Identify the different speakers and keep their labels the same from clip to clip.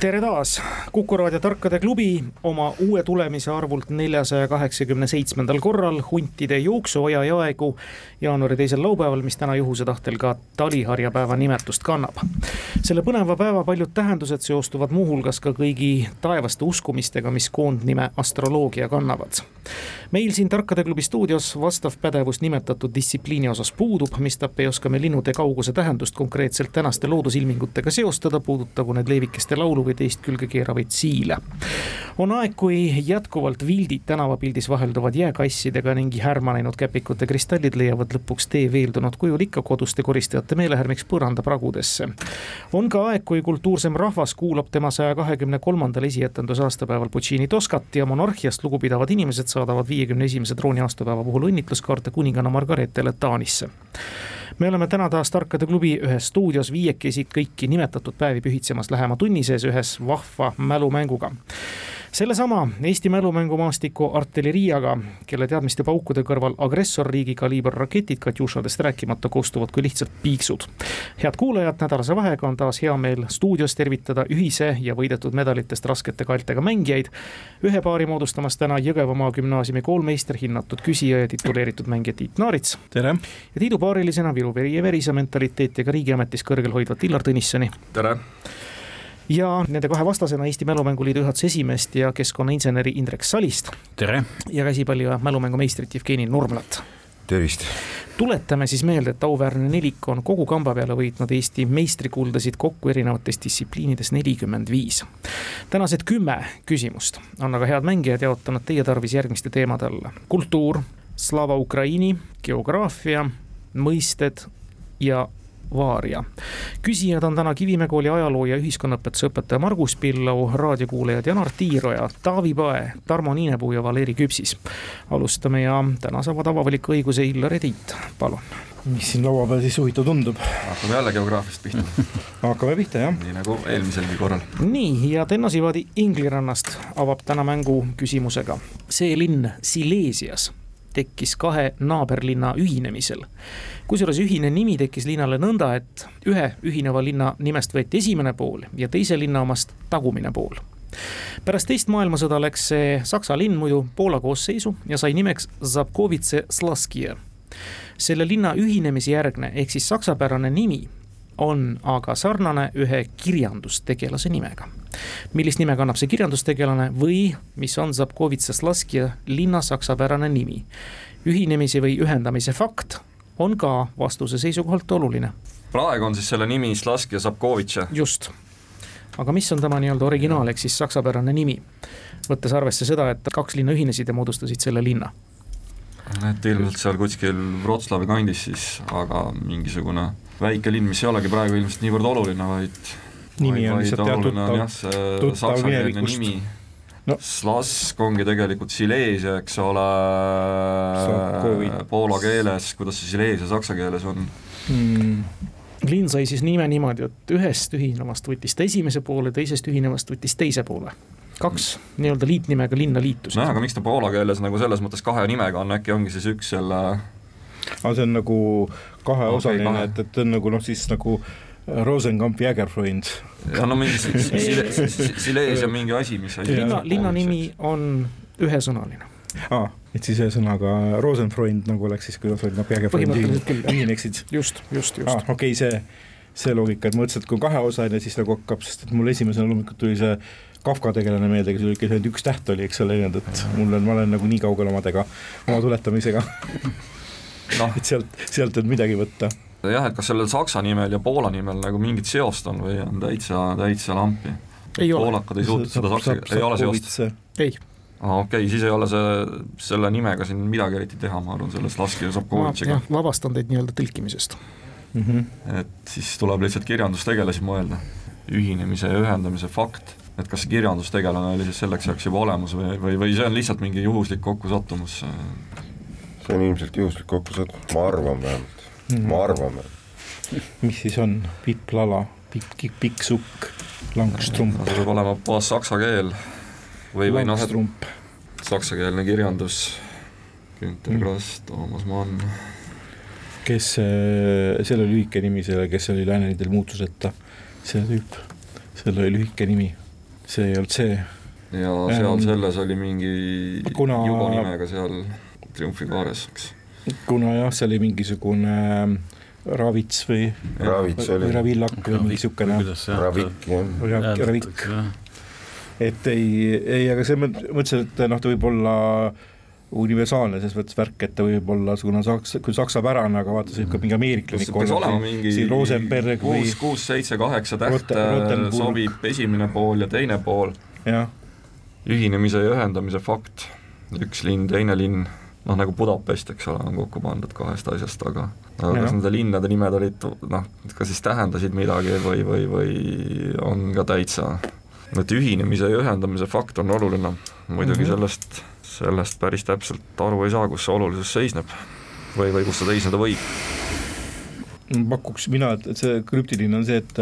Speaker 1: tere taas, Kuku raadio Tarkade klubi oma uue tulemise arvult neljasaja kaheksakümne seitsmendal korral huntide jooksuaja jaegu jaanuari teisel laupäeval, mis täna juhuse tahtel ka taliharjapäeva nimetust kannab. selle põneva päeva paljud tähendused seostuvad muuhulgas ka kõigi taevaste uskumistega, mis koondnime astroloogia kannavad. meil siin Tarkade klubi stuudios vastav pädevus nimetatud distsipliini osas puudub, mistap ei oska me linnude kauguse tähendust konkreetselt tänaste loodusilmingutega seostada, puudutagu need leevikeste laulu või teist külge keeravaid siile. on aeg, kui jätkuvalt vildid tänavapildis vahelduvad jääkassidega ning härma läinud käpikute kristallid leiavad lõpuks tee veeldunud kujul ikka koduste koristajate meelehärmiks põrandapragudesse. on ka aeg, kui kultuursem rahvas kuulab tema saja kahekümne kolmandal esietenduse aastapäeval Puccini Toscat ja monarhiast lugupidavad inimesed saadavad viiekümne esimese trooni aastapäeva puhul õnnitluskaarte kuninganna Margaretele Taanisse me oleme täna taas Tarkade klubi ühes stuudios viiekesi kõiki nimetatud päevi pühitsemas lähema tunni sees ühes vahva mälumänguga sellesama Eesti mälumängumastiku artilleriiaga, kelle teadmiste paukude kõrval agressorriigi kaliiber raketid Katjušadest rääkimata kostuvad kui lihtsalt piiksud. head kuulajad, nädalase vahega on taas hea meel stuudios tervitada ühise ja võidetud medalitest raskete kaeltega mängijaid. ühe paari moodustamas täna Jõgevamaa gümnaasiumi koolmeister, hinnatud küsija ja tituleeritud mängija Tiit Naarits.
Speaker 2: tere!
Speaker 1: ja Tiidu paarilisena Viru veri ja verisa mentaliteetiga riigiametis kõrgel hoidvat Illar Tõnissoni.
Speaker 2: tere!
Speaker 1: Ja nende kahe vastasena Eesti Mälumänguliidu juhatuse esimeest ja keskkonnainseneri Indrek Salist.
Speaker 2: tere!
Speaker 1: ja käsipalli- ja mälumängumeistrit Jevgeni Nurmlat.
Speaker 3: tervist!
Speaker 1: tuletame siis meelde, et auväärne nelik on kogu kamba peale võitnud Eesti meistrikuldasid kokku erinevates distsipliinides nelikümmend viis. tänased kümme küsimust on aga head mängijad jaotanud teie tarvis järgmiste teemade alla. kultuur, Slava Ukraini, geograafia, mõisted ja Vaaria. küsijad on täna Kivimäe kooli ajaloo ja ühiskonnaõpetuse õpetaja Margus Pillau, raadiokuulajad Janar Tiiroja, Taavi Pae, Tarmo Niinepuu ja Valeri Küpsis. alustame ja täna saavad avavaliku õiguse Illar ja Tiit, palun.
Speaker 2: mis siin laua peal siis huvitav tundub?
Speaker 4: hakkame jälle geograafiast pihta
Speaker 2: hakkame pihta, jah.
Speaker 4: nii nagu eelmiselgi korral.
Speaker 1: nii, ja Tennosivaadi Inglirannast avab täna mängu küsimusega. see linn Silesias tekkis kahe naaberlinna ühinemisel. kusjuures ühine nimi tekkis linnale nõnda, et ühe ühineva linna nimest võeti esimene pool ja teise linna omast tagumine pool pärast teist maailmasõda läks see saksa linn muidu Poola koosseisu ja sai nimeks Zabkovitse Slaskia. selle linna ühinemise järgne ehk siis saksapärane nimi on aga sarnane ühe kirjandustegelase nimega. millist nime kannab see kirjandustegelane või mis on Zabkovitsas laskja linna saksapärane nimi? ühinemise või ühendamise fakt on ka vastuse seisukohalt oluline.
Speaker 4: praegu on siis selle nimi Slaskja Zabkovitša.
Speaker 1: just, aga mis on tema nii-öelda originaal ehk siis saksapärane nimi? võttes arvesse seda, et kaks linna ühinesid ja moodustasid selle linna
Speaker 4: et ilmselt seal kuskil Wroclawi kandis siis, aga mingisugune väike linn, mis ei olegi praegu ilmselt niivõrd oluline, vaid
Speaker 2: nimi on lihtsalt jah tuttav,
Speaker 4: tuttav minevikust. No. Slask ongi tegelikult Silesia, eks ole, poola keeles, kuidas see Silesia saksa keeles on
Speaker 1: hmm.? linn sai siis nime niimoodi, et ühest ühinevast võttis ta esimese poole, teisest ühinevast võttis teise poole kaks nii-öelda liitnimega linna liitusid.
Speaker 4: nojah, aga miks ta poola keeles nagu selles mõttes kahe nimega on, äkki ongi siis üks selle
Speaker 2: aga see on nagu kaheosaline okay,, et, et ta on nagu noh, siis nagu Rosenkamp Jägerfreund.
Speaker 4: ja no mingi Silesia mingi asi, mis asi.
Speaker 1: linna, linna nimi on ühesõnaline
Speaker 2: aa, et siis ühesõnaga Rosenfreund nagu oleks siis, kuidas oli, noh, Jägerfreund ühineksid.
Speaker 1: just, just, just.
Speaker 2: okei okay,, see, see loogika, et mõtlesin, et kui kaheosaline, siis nagu hakkab, sest et mul esimesena loomulikult tuli see Kafka tegelane meelde, kes oli ikka ainult üks täht oli, eks ole, nii et mul on, ma olen nagu nii kaugel omadega, oma tuletamisega no. et sealt, sealt on midagi võtta.
Speaker 4: jah, et kas sellel saksa nimel ja Poola nimel nagu mingit seost on või on täitsa, täitsa lampi? poolakad ei suutnud seda saksa, ei ole seost?
Speaker 1: ei
Speaker 4: aa okei okay,, siis ei ole see, selle nimega siin midagi eriti teha, ma arvan, selles Laski ja Sapkovitšiga.
Speaker 1: vabastan teid nii-öelda tõlkimisest
Speaker 4: mm. -hmm. et siis tuleb lihtsalt kirjandustegelasi mõelda, ühinemise ja ühendamise fakt et kas see kirjandustegelane oli siis selleks ajaks juba olemas või, või, või see on lihtsalt mingi juhuslik kokkusattumus?
Speaker 3: See on ilmselt juhuslik kokkusattumus, ma arvan vähemalt mm, -hmm. ma arvan
Speaker 2: vähemalt. mis siis on, pipp-lala, pikk, pikk sukk, langstrump?
Speaker 4: see peab olema puhas saksa keel või, või noh,
Speaker 2: et
Speaker 4: saksakeelne kirjandus, Günter mm. Grass, Toomas Mann.
Speaker 2: kes, selle lühike nimi, selle, kes oli Lääneridel muutuseta, see tüüp, seal oli lühike nimi see ei olnud see.
Speaker 4: ja seal ähm, selles oli mingi kuna, Jugo nimega seal triumfikaares, eks.
Speaker 2: kuna jah, see oli mingisugune ähm, Ravits või
Speaker 3: Ravits oli.
Speaker 2: või Ravillak või mingi niisugune
Speaker 3: Ravik,
Speaker 2: jah. Ravik. et ei, ei, aga see mõtlesin, et noh, ta võib olla universaalne selles mõttes värk, et ta võib olla kuna saks-, küll saksapärane, aga vaata, see võib ka mingi ameeriklane
Speaker 4: olla. mingi
Speaker 2: Rosenberg
Speaker 4: või kuus, kuus, seitse, kaheksa tähte sobib esimene pool ja teine pool. ühinemise ja ühendamise fakt, üks linn, teine linn, noh nagu Budapest, eks ole, on kokku pandud kahest asjast, aga aga ja. kas nende linnade nimed olid noh, kas siis tähendasid midagi või, või, või on ka täitsa, et ühinemise ja ühendamise fakt on oluline, muidugi mm -hmm. sellest sellest päris täpselt aru ei saa, kus see olulisus seisneb või, või kus see seisneda võib.
Speaker 2: pakuks mina, et, et see krüptiline on see, et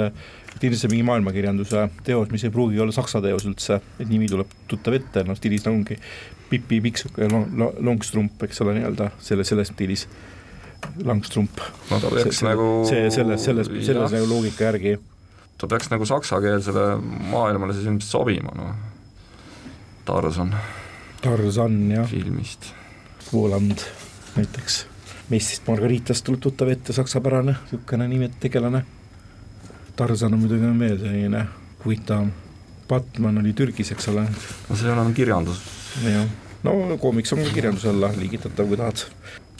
Speaker 2: see mingi maailmakirjanduse teos, mis ei pruugi olla saksa teos üldse, et nimi tuleb tuttav ette, noh stiilis ongi Pipi Pikksuk ja Longstrump, eks ole, nii-öelda selle, selles stiilis Langstrump.
Speaker 4: no ta peaks
Speaker 2: see,
Speaker 4: nagu
Speaker 2: see, selles, selles, selles nagu loogika järgi.
Speaker 4: ta peaks nagu saksakeelsele maailmale siis ilmselt sobima, noh. Tarzan
Speaker 2: Tarzan ja
Speaker 4: filmist.
Speaker 2: Voland näiteks, Messist Margaritast tuleb tuttav ette, saksapärane niisugune nimi, tegelane. Tarzan on muidugi on veel selline huvitavam, Batman oli Türgis, eks ole.
Speaker 4: no see ole enam kirjandus.
Speaker 2: jah, no koomiks on ka kirjanduse alla liigitatav, kui tahad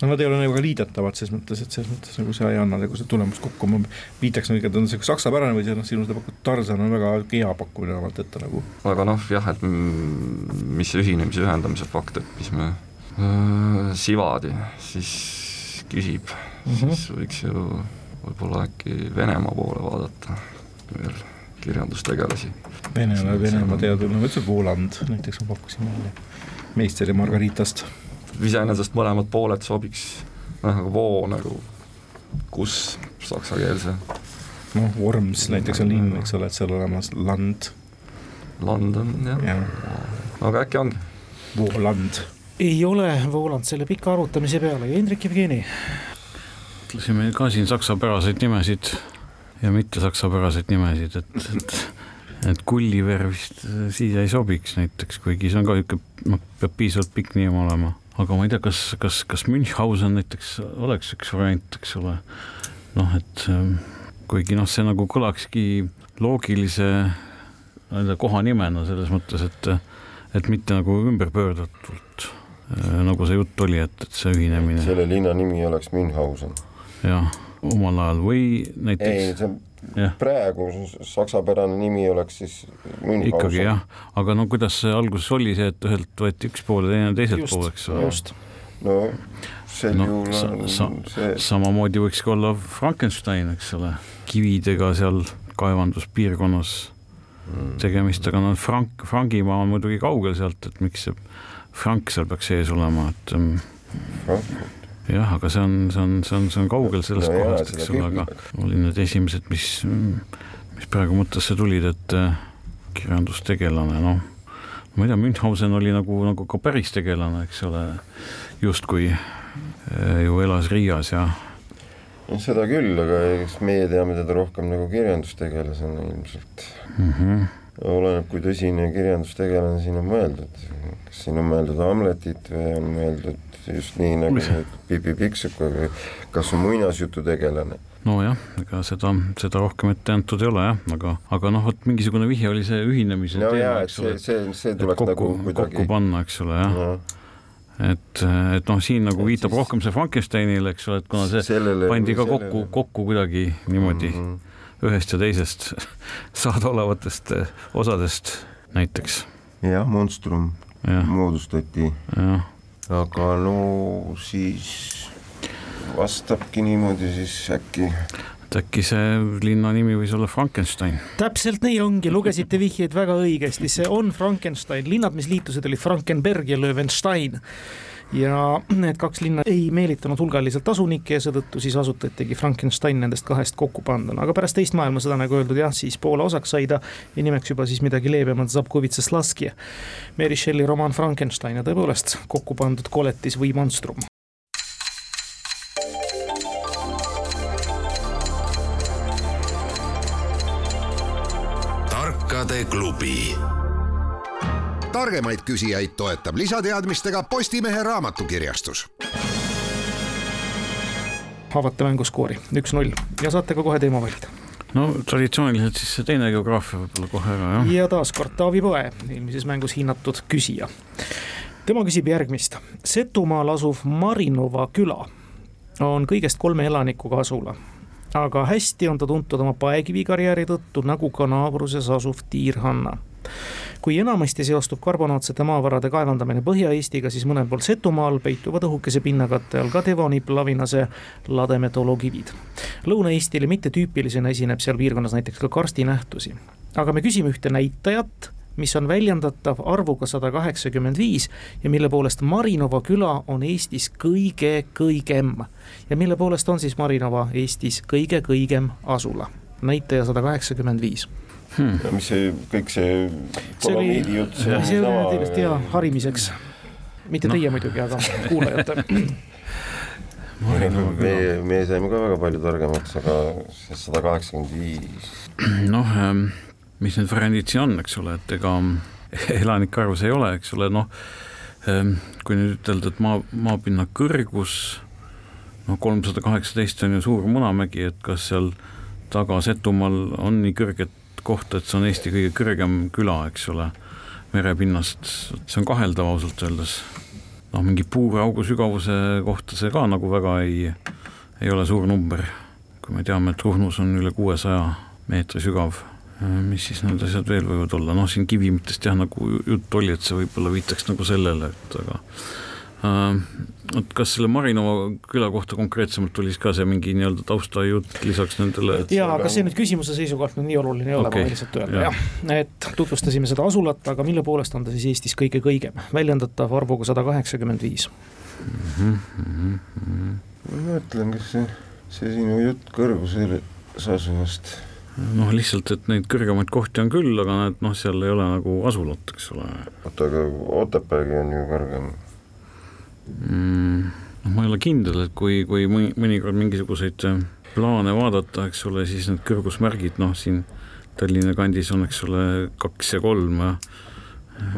Speaker 2: no nad ei ole nagu ka liidetavad ses mõttes, et selles mõttes nagu see ei anna nagu see tulemus kokku, ma viitaks nagu, et on see saksapärane või see noh, sinu seda pakud Tarzan on väga hea pakkumine vähemalt ette nagu.
Speaker 4: aga noh, jah, et mis see ühinemise, ühendamise fakt, et mis me äh, Sivadi siis küsib mm, -hmm. siis võiks ju võib-olla äkki Venemaa poole vaadata veel kirjandustegelasi.
Speaker 2: Venemaa, Venemaa teadus, no ma ütlesin Voland näiteks ma pakkusin välja, meister ja Margaritast
Speaker 4: iseenesest mõlemad pooled sobiks noh, nagu voo nagu kus saksakeelse.
Speaker 2: noh, Worms näiteks on linn, eks ole, et seal olemas land.
Speaker 4: land on jah ja., aga äkki ongi.
Speaker 2: Vooland.
Speaker 1: ei ole Vooland selle pika arutamise peale ja Hendrik Jevgeni.
Speaker 5: Ütlesime ka siin saksapäraseid nimesid ja mitte saksapäraseid nimesid, et, et et Gulliver vist siia ei sobiks näiteks, kuigi see on ka niisugune, noh, peab piisavalt pikk nimi olema aga ma ei tea, kas, kas, kas Münchhausen näiteks oleks üks variant, eks ole. noh, et ähm, kuigi noh, see nagu kõlakski loogilise nii-öelda kohanimena selles mõttes, et, et mitte nagu ümberpöördatult, äh, nagu see jutt oli, et, et see ühinemine.
Speaker 3: selle linna nimi oleks Münchhausen.
Speaker 5: Jah, omal ajal või näiteks. ei, see on
Speaker 3: praegu saksapärane nimi oleks siis Münchhausen.
Speaker 5: ikkagi jah, aga no kuidas see alguses oli see, et ühelt võeti üks pool ja teine teiselt pool, eks ole.
Speaker 1: just.
Speaker 3: no sel no, juhul sa, on
Speaker 5: sa, see. samamoodi võiks ka olla Frankenstein, eks ole, kividega seal kaevanduspiirkonnas mm. tegemist, aga noh, Frank, Frangimaa on muidugi kaugel sealt, et miks see Frank seal peaks ees olema, et um,
Speaker 3: Frankfurt
Speaker 5: jah, aga see on, see on, see on, see on kaugel sellest no, kohast, eks ole, aga olid need esimesed, mis, mis praegu mõttesse tulid, et äh, kirjandustegelane, noh, ma ei tea, Münchhausen oli nagu, nagu ka päris tegelane, eks ole, justkui äh, ju elas Riias ja
Speaker 3: no seda küll, aga eks meie teame teda rohkem nagu kirjandustegelasena ilmselt
Speaker 5: mm. -hmm.
Speaker 3: oleneb, kui tõsine kirjandustegelane siin on mõeldud, kas siin on mõeldud Hamletit või on mõeldud just nii nagu Pipi Pikksuk või kas on muinasjututegelane.
Speaker 5: nojah, ega seda, seda rohkem ette antud ei ole jah, aga, aga noh, vot mingisugune vihje oli see ühinemise
Speaker 3: no teema, eks ole. see, see, see tuleks kokku, nagu kuidagi
Speaker 5: kokku panna, eks ole, jah ja et, et noh, siin nagu viitab siis... rohkem see Frankensteinile, eks ole, et kuna see sellele, pandi ka sellele. kokku, kokku kuidagi niimoodi mm -hmm. ühest ja teisest saadaolevatest eh, osadest näiteks.
Speaker 3: jah, Monstrum ja. moodustati.
Speaker 5: jah
Speaker 3: aga no siis vastabki niimoodi siis äkki.
Speaker 5: et äkki see linna nimi võis olla Frankenstein.
Speaker 1: täpselt nii ongi, lugesite vihjeid väga õigesti, see on Frankenstein, linnad, mis liitusid, olid Frankenberg ja Löwenstein ja need kaks linna ei meelitanud hulgaliselt asunikke ja seetõttu siis asutatigi Frankenstein nendest kahest kokku panduna, aga pärast teist maailmasõda, nagu öeldud, jah, siis Poola osaks sai ta ja nimeks juba siis midagi leebemat, Zabkovitsa Slaskje. Mary Shelley romaan Frankenstein ja tõepoolest kokku pandud koletis või monstrum.
Speaker 6: tarkade klubi targemaid küsijaid toetab lisateadmistega Postimehe raamatukirjastus.
Speaker 1: avate mänguskoori üks-null ja saate ka kohe teema valida
Speaker 5: no traditsiooniliselt siis see teine geograafia võib-olla kohe ära, jah.
Speaker 1: ja taaskord Taavi Põe, eelmises mängus hinnatud küsija. tema küsib järgmist. Setumaal asuv Marinova küla on kõigest kolme elanikuga asula, aga hästi on ta tuntud oma paekivikarjääri tõttu, nagu ka naabruses asuv Tiirhanna kui enamasti seostub karbonaatsete maavarade kaevandamine Põhja-Eestiga, siis mõnel pool Setumaal peituvad õhukese pinnakatte all ka Devonipp, Lavinase, Lademe tolokivid. Lõuna-Eestile mittetüüpilisena esineb seal piirkonnas näiteks ka karstinähtusi. aga me küsime ühte näitajat, mis on väljendatav arvuga sada kaheksakümmend viis ja mille poolest Marinova küla on Eestis kõige kõigem. ja mille poolest on siis Marinova Eestis kõige kõigem asula? näitaja sada kaheksakümmend viis
Speaker 3: hmm.. mis see kõik see dolomiidi jutt.
Speaker 1: see oli, see oli tõesti hea harimiseks. mitte no. teie muidugi, aga kuulajate
Speaker 3: meie, meie saime ka väga palju targemaks, aga see sada kaheksakümmend viis.
Speaker 5: noh, ähm, mis need variandid siin on, eks ole, et ega elanike arvus ei ole, eks ole, noh ähm, kui nüüd ütelda, et maa, maapinna kõrgus noh, kolmsada kaheksateist on ju suur Munamägi, et kas seal taga Setumaal on nii kõrget kohta, et see on Eesti kõige kõrgem küla, eks ole, merepinnast, see on kaheldav ausalt öeldes. noh, mingi puuraugu sügavuse kohta see ka nagu väga ei, ei ole suur number, kui me teame, et Ruhnus on üle kuuesaja meetri sügav mis siis need asjad veel võivad olla, noh siin kivimitest jah, nagu jutt oli, et see võib-olla viitaks nagu sellele, et aga vot äh, kas selle Marinova küla kohta konkreetsemalt oli siis ka see mingi nii-öelda taustajutt lisaks nendele?
Speaker 1: jaa, aga see nüüd küsimuse seisukohalt nüüd nii oluline ei ole okay., ma võin lihtsalt öelda jah ja., et tutvustasime seda asulat, aga mille poolest on ta siis Eestis kõige kõigem, väljendatav arvuga sada kaheksakümmend viis.
Speaker 3: Ma mõtlen, kas see, see sinu jutt kõrgusel asuvast
Speaker 5: noh, lihtsalt, et neid kõrgemaid kohti on küll, aga need noh, seal ei ole nagu asulat, eks ole.
Speaker 3: oota, aga Otepäägi on ju kõrgem
Speaker 5: mm,? noh, ma ei ole kindel, et kui, kui mõnikord mingisuguseid äh, plaane vaadata, eks ole, siis need kõrgusmärgid, noh, siin Tallinna kandis on, eks ole, kaks ja kolm ja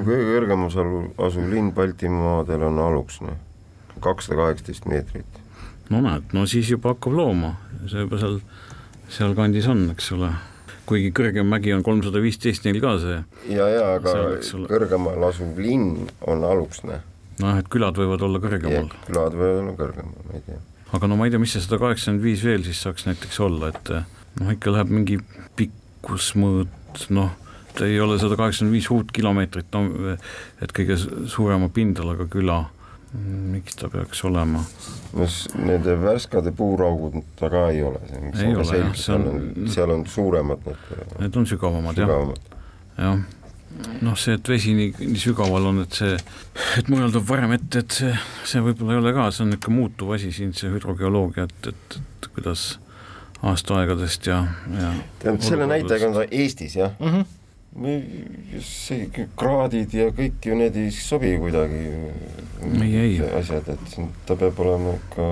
Speaker 3: kõige kõrgem asuv linn Baltimaadel on Aluksne, kakssada kaheksateist meetrit.
Speaker 5: no näed, no siis juba hakkab looma, see juba seal, sealkandis on, eks ole kuigi kõrgem mägi on kolmsada viisteist neil ka see.
Speaker 3: ja, ja aga seal, kõrgemal asuv linn on Aluksne
Speaker 5: noh, et külad võivad olla kõrgemal.
Speaker 3: külad võivad olla kõrgemal, ma ei tea.
Speaker 5: aga no ma ei tea, mis see sada kaheksakümmend viis veel siis saaks näiteks olla, et noh, ikka läheb mingi pikkusmõõt, noh, ei ole sada kaheksakümmend viis ruutkilomeetrit, no et kõige suurema pindalaga küla miks ta peaks olema?
Speaker 3: no nende värskade puuraugud ta ka ei ole, see on selge, seal on, seal on suuremad need.
Speaker 5: Need on sügavamad, sügavamad. jah, jah noh, see, et vesi nii, nii sügaval on, et see, et mujal tuleb varem ette, et see, see võib-olla ei ole ka, see on niisugune muutuv asi siin, see hüdrogeoloogia, et, et, et kuidas aastaaegadest ja, ja
Speaker 3: tähendab, selle näitajaga on ta Eestis, jah mm? -hmm see kraadid ja kõik ju need ei sobi kuidagi.
Speaker 5: ei, ei.
Speaker 3: asjad, et siin ta peab olema ikka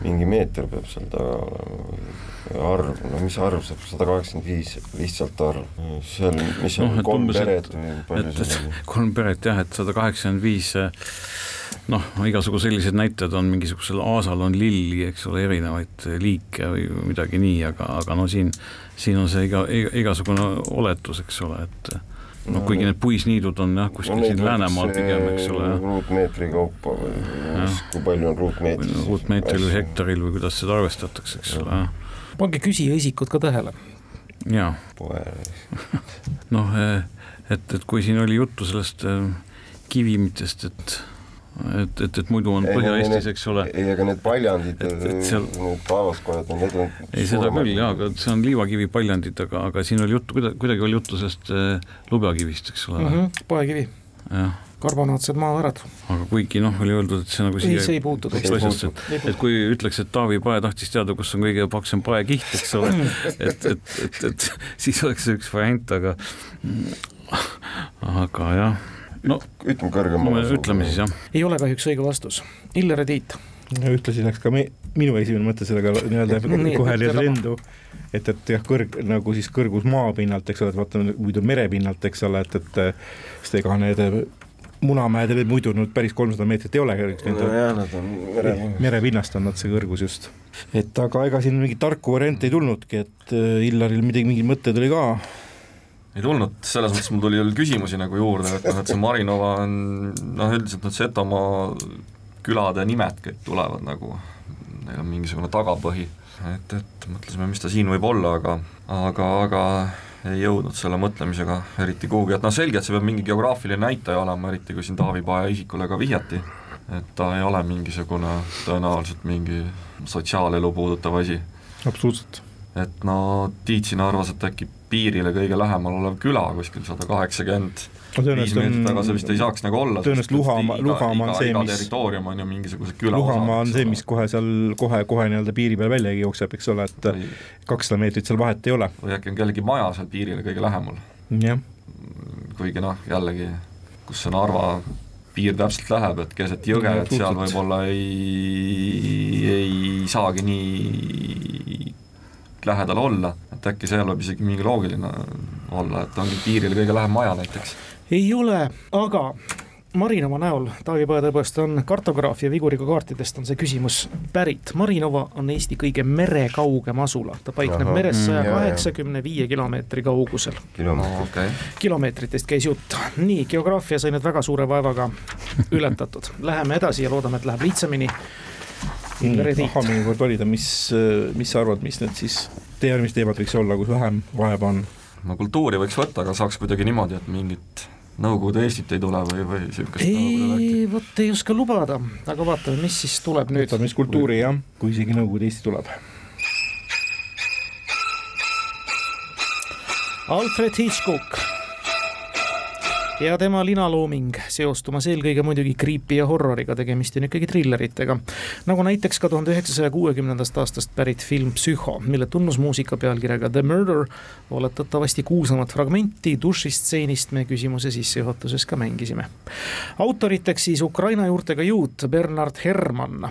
Speaker 3: mingi meeter peab seal taga olema arv, no mis arv saab, sada kaheksakümmend viis, lihtsalt arv, seal, mis on no, kolm peret või palju seal
Speaker 5: on? kolm peret jah, et sada kaheksakümmend viis noh, igasugu sellised näitajad on, mingisugusel aasal on lilli, eks ole, erinevaid liike või midagi nii, aga, aga no siin, siin on see iga, iga, igasugune oletus, eks ole, et noh, kuigi need puisniidud on jah, kuskil no, siin Läänemaal pigem, eks ole.
Speaker 3: ruutmeetri kaupa või kui palju on ruutmeetris.
Speaker 5: ruutmeetril või hektaril või kuidas seda arvestatakse, eks ole,
Speaker 1: pange küsija isikud ka tähele.
Speaker 5: jaa. noh, et, et kui siin oli juttu sellest äh, kivimitest, et et, et, et muidu on Põhja-Eestis, eks ole.
Speaker 3: ei, aga need paljandid, seal... need taevaskojad, need on
Speaker 5: ei, seda küll jaa, aga see on liivakivi paljandid, aga, aga siin oli juttu, kuidagi, kuidagi oli juttu sellest äh, lubjakivist, eks ole mm.
Speaker 1: -hmm, poekivi. karbonaatsed maavarad.
Speaker 5: aga kuigi noh, oli öeldud, et see nagu
Speaker 1: siia ei, see ei puutu
Speaker 5: asjasse, et, et kui ütleks, et Taavi Pae tahtis teada, kus on kõige paksem paekiht, eks ole, et, et, et, et siis oleks see üks variant, aga aga jah
Speaker 3: no ütleme kõrgemale
Speaker 5: no,. ütleme siis jah.
Speaker 1: ei ole kahjuks õige vastus. Illar ja Tiit.
Speaker 2: ühtlasi läks ka me, minu esimene mõte sellega nii-öelda kohe lendu, et, et jah, kõrg, nagu siis kõrgus maapinnalt, eks ole, et vaatame muidu merepinnalt, eks ole, et, et sest ega need Munamäed muidu nüüd päris kolmsada meetrit ei ole
Speaker 3: jah, nad on mere...
Speaker 2: merepinnast on nad see kõrgus just. et aga ega siin mingit tarku varianti ei tulnudki, et äh, Illaril midagi, mingeid mõtteid oli ka
Speaker 4: ei tulnud, selles mõttes mul tuli veel küsimusi nagu juurde, et noh, et see Marinova on noh, üldiselt need Setomaa külade nimed kõik tulevad nagu, neil on mingisugune tagapõhi, et, et mõtlesime, mis ta siin võib olla, aga aga, aga ei jõudnud selle mõtlemisega eriti kuhugi, et noh, selge, et see peab mingi geograafiline näitaja olema, eriti kui siin Taavi Paja isikule ka vihjati, et ta ei ole mingisugune tõenäoliselt mingi sotsiaalelu puudutav asi.
Speaker 2: absoluutselt.
Speaker 4: Et no Tiit siin arvas, et äkki piirile kõige lähemal olev küla, kuskil sada kaheksakümmend viis meetrit taga see vist ei saaks nagu olla.
Speaker 2: tõenäoliselt Luhamaa, Luhamaa on see,
Speaker 4: mis territoorium on ju mingisuguse küla
Speaker 2: Luhamaa on see, mis kohe seal kohe, kohe nii-öelda piiri peale välja jookseb, eks ole, et kakssada meetrit seal vahet ei ole.
Speaker 4: või äkki on kellegi maja seal piirile kõige lähemal.
Speaker 2: jah.
Speaker 4: kuigi noh, jällegi, kus see Narva piir täpselt läheb, et keset jõge, et seal võib-olla ei, ei saagi nii lähedal olla, et äkki seal võib isegi mingi loogiline olla, et ongi piirile kõige lähem maja näiteks.
Speaker 1: ei ole, aga Marinova näol, Taavi Põe tõepoolest on kartograaf ja viguriga kaartidest on see küsimus pärit. Marinova on Eesti kõige merekaugem asula, ta paikneb Aha, meres saja kaheksakümne viie kilomeetri kaugusel.
Speaker 4: okay.,
Speaker 1: kilomeetritest käis jutt. nii, geograafia sai nüüd väga suure vaevaga ületatud, läheme edasi ja loodame, et läheb lihtsamini
Speaker 2: ahah, mõnikord valida, mis, mis sa arvad, mis need siis teie arvates teemad võiks olla, kus vähem vaeva on?
Speaker 4: no kultuuri võiks võtta, aga saaks kuidagi niimoodi, et mingit Nõukogude Eestit ei tule või, või niisugust
Speaker 1: ei, vot ei oska lubada, aga vaatame, mis siis tuleb nüüd.
Speaker 2: võtame siis kultuuri jah, kui isegi Nõukogude Eesti tuleb.
Speaker 1: Alfred Hitchcock ja tema linalooming seostumas eelkõige muidugi creepy ja horroriga, tegemist on ikkagi trilleritega. nagu näiteks ka tuhande üheksasaja kuuekümnendast aastast pärit film Psühho, mille tunnusmuusika pealkirjaga The Murder oletatavasti kuulsamat fragmenti dušistseenist me küsimuse sissejuhatuses ka mängisime. autoriteks siis Ukraina juurtega juut Bernard Herrmann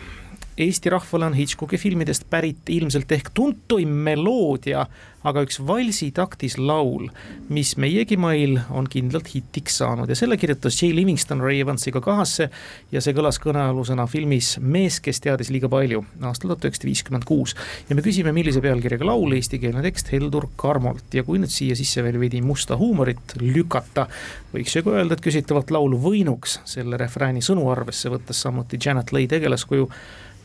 Speaker 1: Eesti rahvale on Hitchcocki filmidest pärit ilmselt ehk tuntuim meloodia, aga üks valsitaktis laul, mis meiegi mail on kindlalt hitiks saanud ja selle kirjutas Jay Livingston Ray Evansiga kahasse ja see kõlas kõnealusena filmis Mees, kes teadis liiga palju aastal tuhat üheksasada viiskümmend kuus. ja me küsime, millise pealkirjaga laul, eestikeelne tekst Heldur Karmolt ja kui nüüd siia sisse veel veidi musta huumorit lükata, võiks ju ka öelda, et küsitavalt laulu võinuks selle refrääni sõnu arvesse võttes samuti Janet Leigh tegelaskuju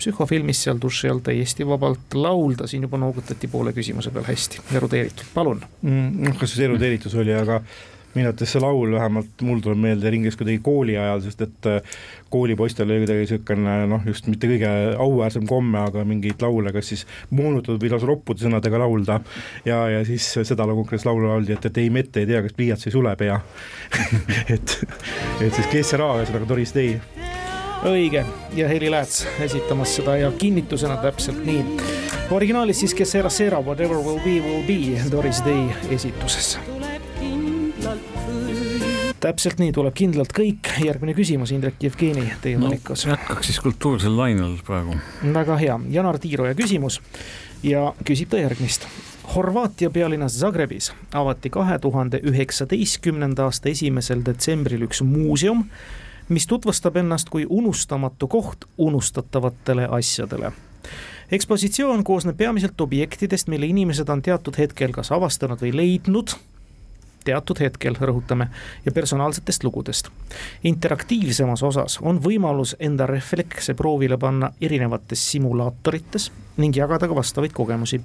Speaker 1: psühhofilmis seal duši all täiesti vabalt laulda, siin juba noogutati poole küsimuse peal hästi, erudeeritud, palun
Speaker 2: mm,. noh, kas see erudeeritus oli, aga minu arvates see laul vähemalt mul tuleb meelde ringis kuidagi kooli ajal, sest et äh, koolipoistel oli kuidagi niisugune noh, just mitte kõige auväärsem komme, aga mingeid laule kas siis moonutatud või lausa roppude sõnadega laulda. ja, ja siis seda konkreetset laulu lauldi, et, et ei mette ei tea, kas pliiats ei sule pea et, et siis kes see raha ühesõnaga Doris Day
Speaker 1: õige ja Heli Lääts esitamas seda ja kinnitusena täpselt nii. originaalis siis Kes Sera Sera Whatever will be will be Doris Day esituses. täpselt nii, tuleb kindlalt kõik, järgmine küsimus, Indrek Jevgeni, teie no, valikus.
Speaker 5: jätkaks siis kultuursel lainel praegu.
Speaker 1: väga hea, Janar Tiiroja küsimus ja küsib ta järgmist Horvaatia pealinnas Zagrebis avati kahe tuhande üheksateistkümnenda aasta esimesel detsembril üks muuseum, mis tutvustab ennast kui unustamatu koht unustatavatele asjadele. Ekspositsioon koosneb peamiselt objektidest, mille inimesed on teatud hetkel kas avastanud või leidnud teatud hetkel, rõhutame, ja personaalsetest lugudest. interaktiivsemas osas on võimalus enda reflekse proovile panna erinevates simulaatorites ning jagada ka vastavaid kogemusi.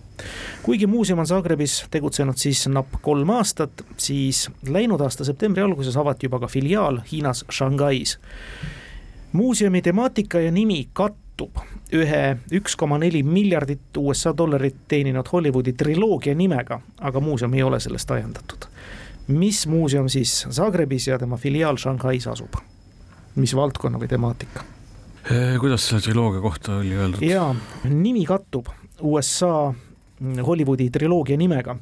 Speaker 1: kuigi muuseum on Zagrebis tegutsenud siis napp kolm aastat, siis läinud aasta septembri alguses avati juba ka filiaal Hiinas Shanghais muuseumi temaatika ja nimi kattub ühe üks koma neli miljardit USA dollarit teeninud Hollywoodi triloogia nimega, aga muuseum ei ole sellest ajendatud. Mis muuseum siis Zagrebis ja tema filiaal Shanghais asub? mis valdkonna või temaatika?
Speaker 5: kuidas selle triloogia kohta oli öeldud?
Speaker 1: jaa, nimi kattub USA Hollywoodi triloogia nimega,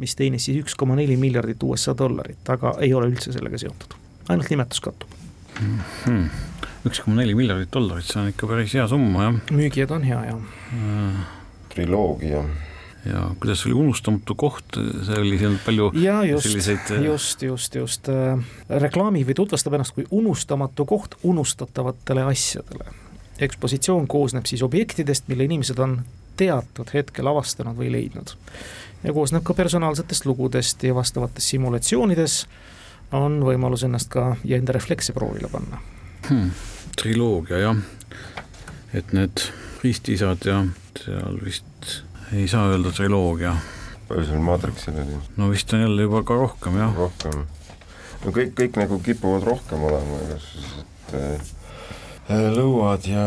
Speaker 1: mis teenis siis üks koma neli miljardit USA dollarit, aga ei ole üldse sellega seotud, ainult nimetus kattub
Speaker 5: mm. -hmm üks koma neli miljardit dollarit, see on ikka päris hea summa, jah.
Speaker 1: müügijad on hea, jah
Speaker 3: äh.. triloogia.
Speaker 5: Ja kuidas oli unustamatu koht, see oli seal palju
Speaker 1: ja just, selliseid. Äh, just, just, just äh, reklaami või tutvustab ennast kui unustamatu koht unustatavatele asjadele. ekspositsioon koosneb siis objektidest, mille inimesed on teatud hetkel avastanud või leidnud. ja koosneb ka personaalsetest lugudest ja vastavates simulatsioonides on võimalus ennast ka ja enda reflekse proovile panna
Speaker 5: hmm triloogia jah, et need ristisad ja seal vist ei saa öelda triloogia.
Speaker 3: palju seal Matrixil oli?
Speaker 5: no vist on jälle juba ka rohkem jah.
Speaker 3: rohkem, no kõik, kõik nagu kipuvad rohkem olema, siis, et äh, lõuad ja,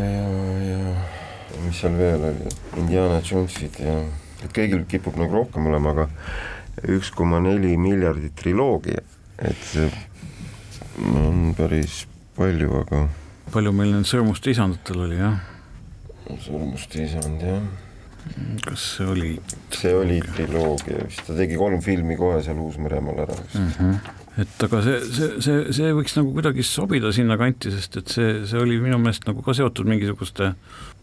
Speaker 3: ja, ja mis seal veel oli, Indiana Jonesid ja, et kõigil kipub nagu rohkem olema, aga üks koma neli miljardit triloogia, et see on päris palju, aga.
Speaker 5: palju meil nüüd Sõrmuste isandatel oli, jah?
Speaker 3: Sõrmuste isand, jah.
Speaker 5: Kas see oli?
Speaker 3: see oli triloogia vist, ta tegi kolm filmi kohe seal Uus-Meremaal ära vist mm.
Speaker 5: -hmm et aga see, see, see, see võiks nagu kuidagi sobida sinnakanti, sest et see, see oli minu meelest nagu ka seotud mingisuguste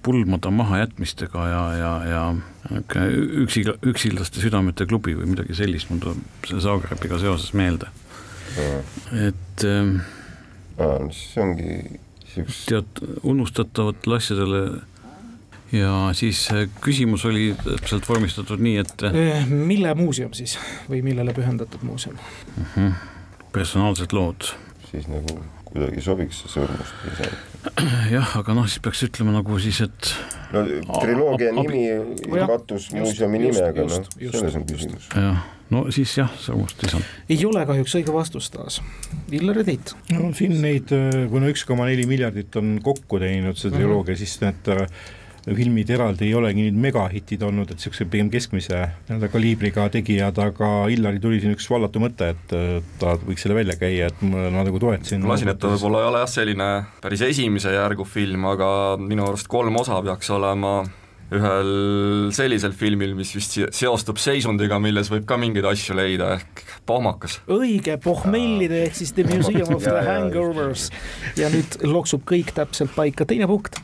Speaker 5: pulmade mahajätmistega ja, ja, ja niisugune üksi, üksildaste südamete klubi või midagi sellist, mul tuleb see Zagrebiga seoses meelde. et ähm,
Speaker 3: aa, siis ongi siukest.
Speaker 5: tead, unustatavatele asjadele ja siis äh, küsimus oli täpselt vormistatud nii, et.
Speaker 1: Äh, mille muuseum siis või millele pühendatud muuseum uh?
Speaker 5: Mhm. -huh. personaalsed lood.
Speaker 3: siis nagu kuidagi sobiks see sõrmust ise.
Speaker 5: jah, aga noh, siis peaks ütlema nagu siis, et.
Speaker 3: no triloogia nimi kattus muuseumi nimega, noh, selles on küsimus.
Speaker 5: jah no siis jah, samust
Speaker 1: ei
Speaker 5: saanud.
Speaker 1: ei ole kahjuks õige vastus taas. Illar ja Tiit.
Speaker 2: no siin neid, äh, kuna üks koma neli miljardit on kokku teeninud see triloogia mm, -hmm. siis need äh, filmid eraldi ei olegi nüüd megahitid olnud, et siukse pigem keskmise nii-öelda kaliibriga tegijad, aga Illari tuli siin üks vallatu mõte, et ta võiks selle välja käia, et ma nagu toetasin.
Speaker 4: lasin, et ta võib-olla ei ole jah, selline päris esimese järgu film, aga minu arust kolm osa peaks olema ühel sellisel filmil, mis vist seostub seisundiga, milles võib ka mingeid asju leida, ehk pohmakas.
Speaker 1: õige, pohmellide ehk siis The Museum of the Hangovers. ja nüüd loksub kõik täpselt paika, teine punkt.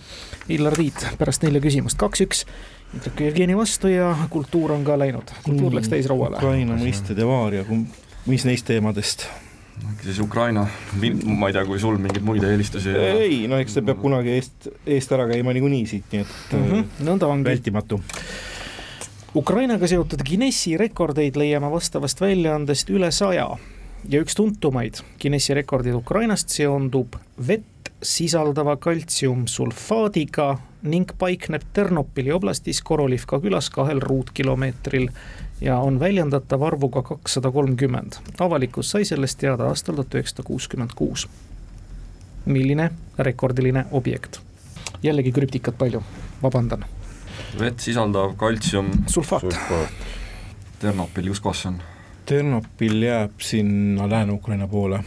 Speaker 1: Illar Tiit pärast nelja küsimust, kaks-üks ütleb Jevgeni vastu ja kultuur on ka läinud, kultuur läks täisrauale.
Speaker 2: Ukraina mõistede vaaria, mis neist teemadest?
Speaker 4: Siis Ukraina, ma ei tea, kui sul mingeid muid eelistusi
Speaker 2: ei, no eks see peab kunagi eest, eest ära käima niikuinii siit, nii et mm -hmm. nõnda ongi. vältimatu.
Speaker 1: Ukrainaga seotud Guinessi rekordeid leiame vastavast väljaandest üle saja ja üks tuntumaid Guinessi rekordeid Ukrainast seondub vett sisaldava kaltsiumsulfaadiga ning paikneb Ternopili oblastis Korolivka külas kahel ruutkilomeetril ja on väljendatav arvuga kakssada kolmkümmend. avalikkus sai sellest teada aastal tuhat üheksasada kuuskümmend kuus. milline rekordiline objekt? jällegi krüptikat palju, vabandan.
Speaker 4: vett sisaldav kaltsium.
Speaker 1: sulfaat, sulfaat..
Speaker 4: Ternopil, kus kohas see on?
Speaker 2: Ternopil jääb sinna Lääne-Ukraina poole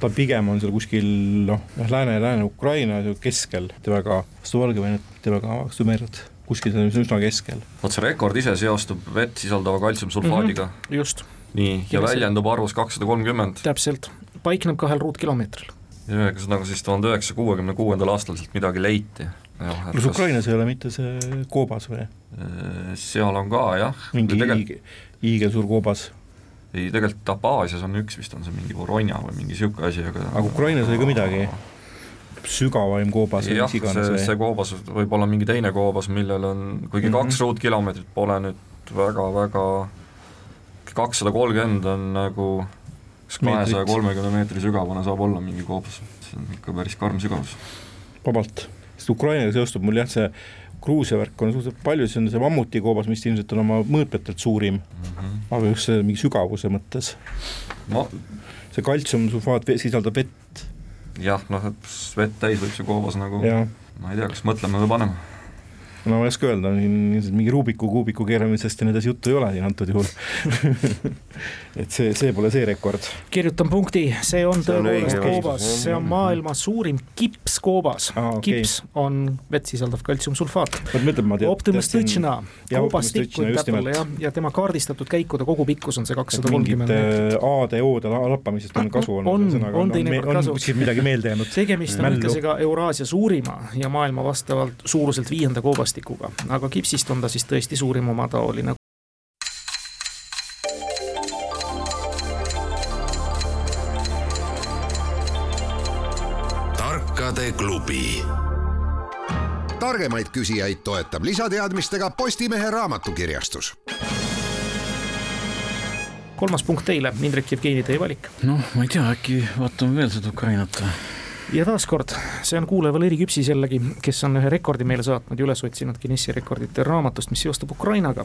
Speaker 2: ta pigem on seal kuskil noh, Lääne, Lääne-Ukraina keskel, mitte väga vastu Valgevenet, mitte väga vastu merd kuskil seal üsna keskel.
Speaker 4: vot see rekord ise seostub vett sisaldava kaltsiumsulfaadiga mm.
Speaker 1: -hmm, just.
Speaker 4: nii, ja väljendub arvus kakssada kolmkümmend.
Speaker 1: täpselt, paikneb kahel ruutkilomeetril.
Speaker 4: ja ühesõnaga siis tuhande üheksasaja kuuekümne kuuendal aastal sealt midagi leiti.
Speaker 2: kas Ukrainas ei ole mitte see koobas või?
Speaker 4: Äh, seal on ka jah.
Speaker 2: mingi tegel... hiigelsuur koobas
Speaker 4: ei, tegelikult Abaasias on üks vist on see mingi Voronja või mingi sihuke asi, aga
Speaker 2: aga Ukrainas oli ka midagi? sügavaim koobas
Speaker 4: või mis iganes või? see koobas võib olla mingi teine koobas, millel on, kuigi mm -hmm. kaks ruutkilomeetrit pole nüüd väga-väga, kakssada kolmkümmend on nagu kas kahesaja kolmekümne meetri sügavune saab olla mingi koobas, see on ikka päris karm sügavus.
Speaker 2: vabalt, sest Ukrainaga seostub mul jah, see Gruusia värk on suhteliselt palju, see on see mammutikoobas, mis ilmselt on oma mõõtmetelt suurim. Mm, -hmm. aga just see mingi sügavuse mõttes.
Speaker 4: Ma....
Speaker 2: see kaltsiumsulfaat sisaldab vett.
Speaker 4: Jah, noh, et vett täis võib see koobas nagu, ma ei tea, kas mõtlema või panema
Speaker 2: no ma ei oska öelda, mingi Rubiku kuubiku keeramisest ja nii edasi juttu ei ole siin antud juhul et see, see pole see rekord.
Speaker 1: kirjutan punkti, see on tõepoolest koobas, see on maailma suurim kipskoobas ah,. Okay. kips on vett sisaldav kaltsiumsulfaat. Optimus Tõtšina, koobastikk võib täpule jah, ja tema kaardistatud käikude kogupikkus on see kakssada kolmkümmend
Speaker 2: meetrit. A-de, O-de lappamisest on kasu
Speaker 1: olnud. on, on teinekord kasu.
Speaker 2: kuskil midagi meelde jäänud.
Speaker 1: tegemist on ühtlasi ka Euraasia suurima ja maailma vastavalt suuruselt viienda koobastikuga plastikuga, aga kipsist on ta siis tõesti suurim omataoline.
Speaker 6: tarkade klubi targemaid küsijaid toetab lisateadmistega Postimehe raamatukirjastus.
Speaker 1: kolmas punkt teile, Indrek Jevgeni, teie valik.
Speaker 5: noh, ma ei tea, äkki vaatame veel seda Ukrainat või?
Speaker 1: Ja taaskord, see on kuulaja Valeri Küpsis jällegi, kes on ühe rekordi meile saatnud ja üles otsinud Guinessi rekordite raamatust, mis seostub Ukrainaga.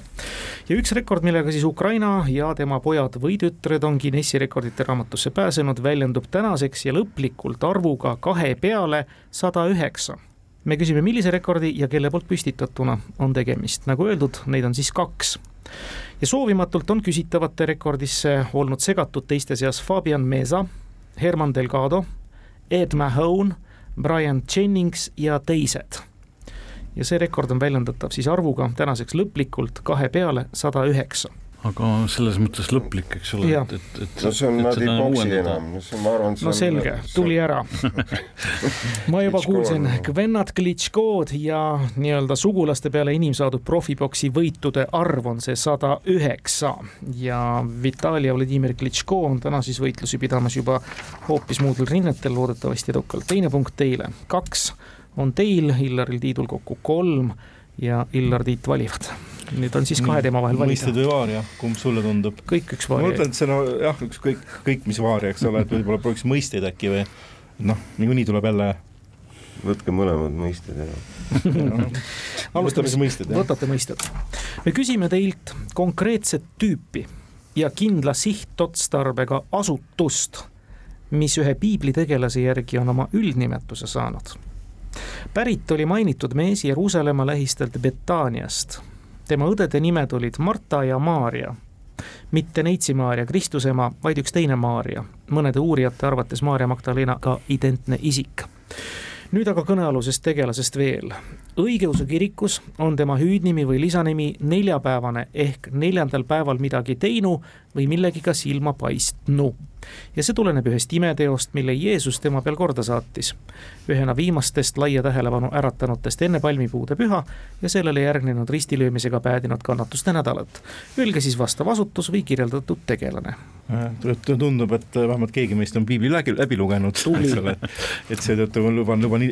Speaker 1: ja üks rekord, millega siis Ukraina ja tema pojad või tütred on Guinessi rekordite raamatusse pääsenud, väljendub tänaseks ja lõplikult arvuga kahe peale sada üheksa. Me küsime, millise rekordi ja kelle poolt püstitatuna on tegemist, nagu öeldud, neid on siis kaks. Ja soovimatult on küsitavate rekordisse olnud segatud teiste seas Fabian Meza, Herman Delgado Ed Mahone, Brian Jennings ja teised. ja see rekord on väljendatav siis arvuga tänaseks lõplikult kahe peale sada üheksa
Speaker 5: aga selles mõttes lõplik, eks ole,
Speaker 3: et, et, et no see on, nad ei boksi enam, ma arvan,
Speaker 1: see no selge, tuli ära. Ma juba kuulsin, vennad Klitškod ja nii-öelda sugulaste peale inimsaadud profiboksi võitude arv on see sada üheksa. Ja Vitali ja Vladimir Klitško on täna siis võitlusi pidamas juba hoopis muudel rinnetel, loodetavasti edukalt. teine punkt teile, kaks on teil, Illaril Tiidul kokku kolm ja Illar Tiit valivad. Nüüd on siis kahe teema vahel valida.
Speaker 2: mõisted või vaaria, kumb sulle tundub?
Speaker 1: kõik üks vaaria.
Speaker 2: ma mõtlen, et see no jah, ükskõik, kõik mis vaaria, eks ole, et võib-olla prooviks mõisteid äkki või noh, niikuinii tuleb jälle
Speaker 3: võtke mõlemad mõisted
Speaker 1: ära alustame siis mõisted, võtate mõisted. me küsime teilt konkreetset tüüpi ja kindla sihtotstarbega asutust, mis ühe piiblitegelase järgi on oma üldnimetuse saanud pärit oli mainitud mees Jeruusalemma lähistelt Betaniast. Tema õdede nimed olid Marta ja Maarja. mitte Neitsi Maarja, Kristuse ema, vaid üks teine Maarja, mõnede uurijate arvates Maarja Magdalenaga identne isik. nüüd aga kõnealusest tegelasest veel. õigeusu kirikus on tema hüüdnimi või lisanimi neljapäevane ehk neljandal päeval midagi teinu või millegiga silma paistnu. ja see tuleneb ühest imeteost, mille Jeesus tema peal korda saatis. ühena viimastest laia tähelepanu äratanutest enne palmipuude püha ja sellele järgnenud ristilöömisega päädinud kannatuste nädalat. Öelge siis vastav asutus või kirjeldatud tegelane.
Speaker 2: tundub, et vähemalt keegi meist on piibli läbi, läbi lugenud, eks ole, et seetõttu ma luban, luban,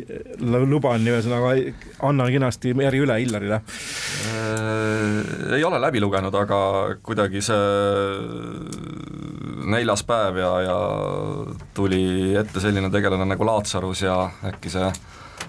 Speaker 2: luban ühesõnaga, annan kenasti järgi üle Illarile
Speaker 4: äh,. ei ole läbi lugenud, aga kuidagi see neljas päev ja, ja tuli ette selline tegelane nagu Laatsarus ja äkki see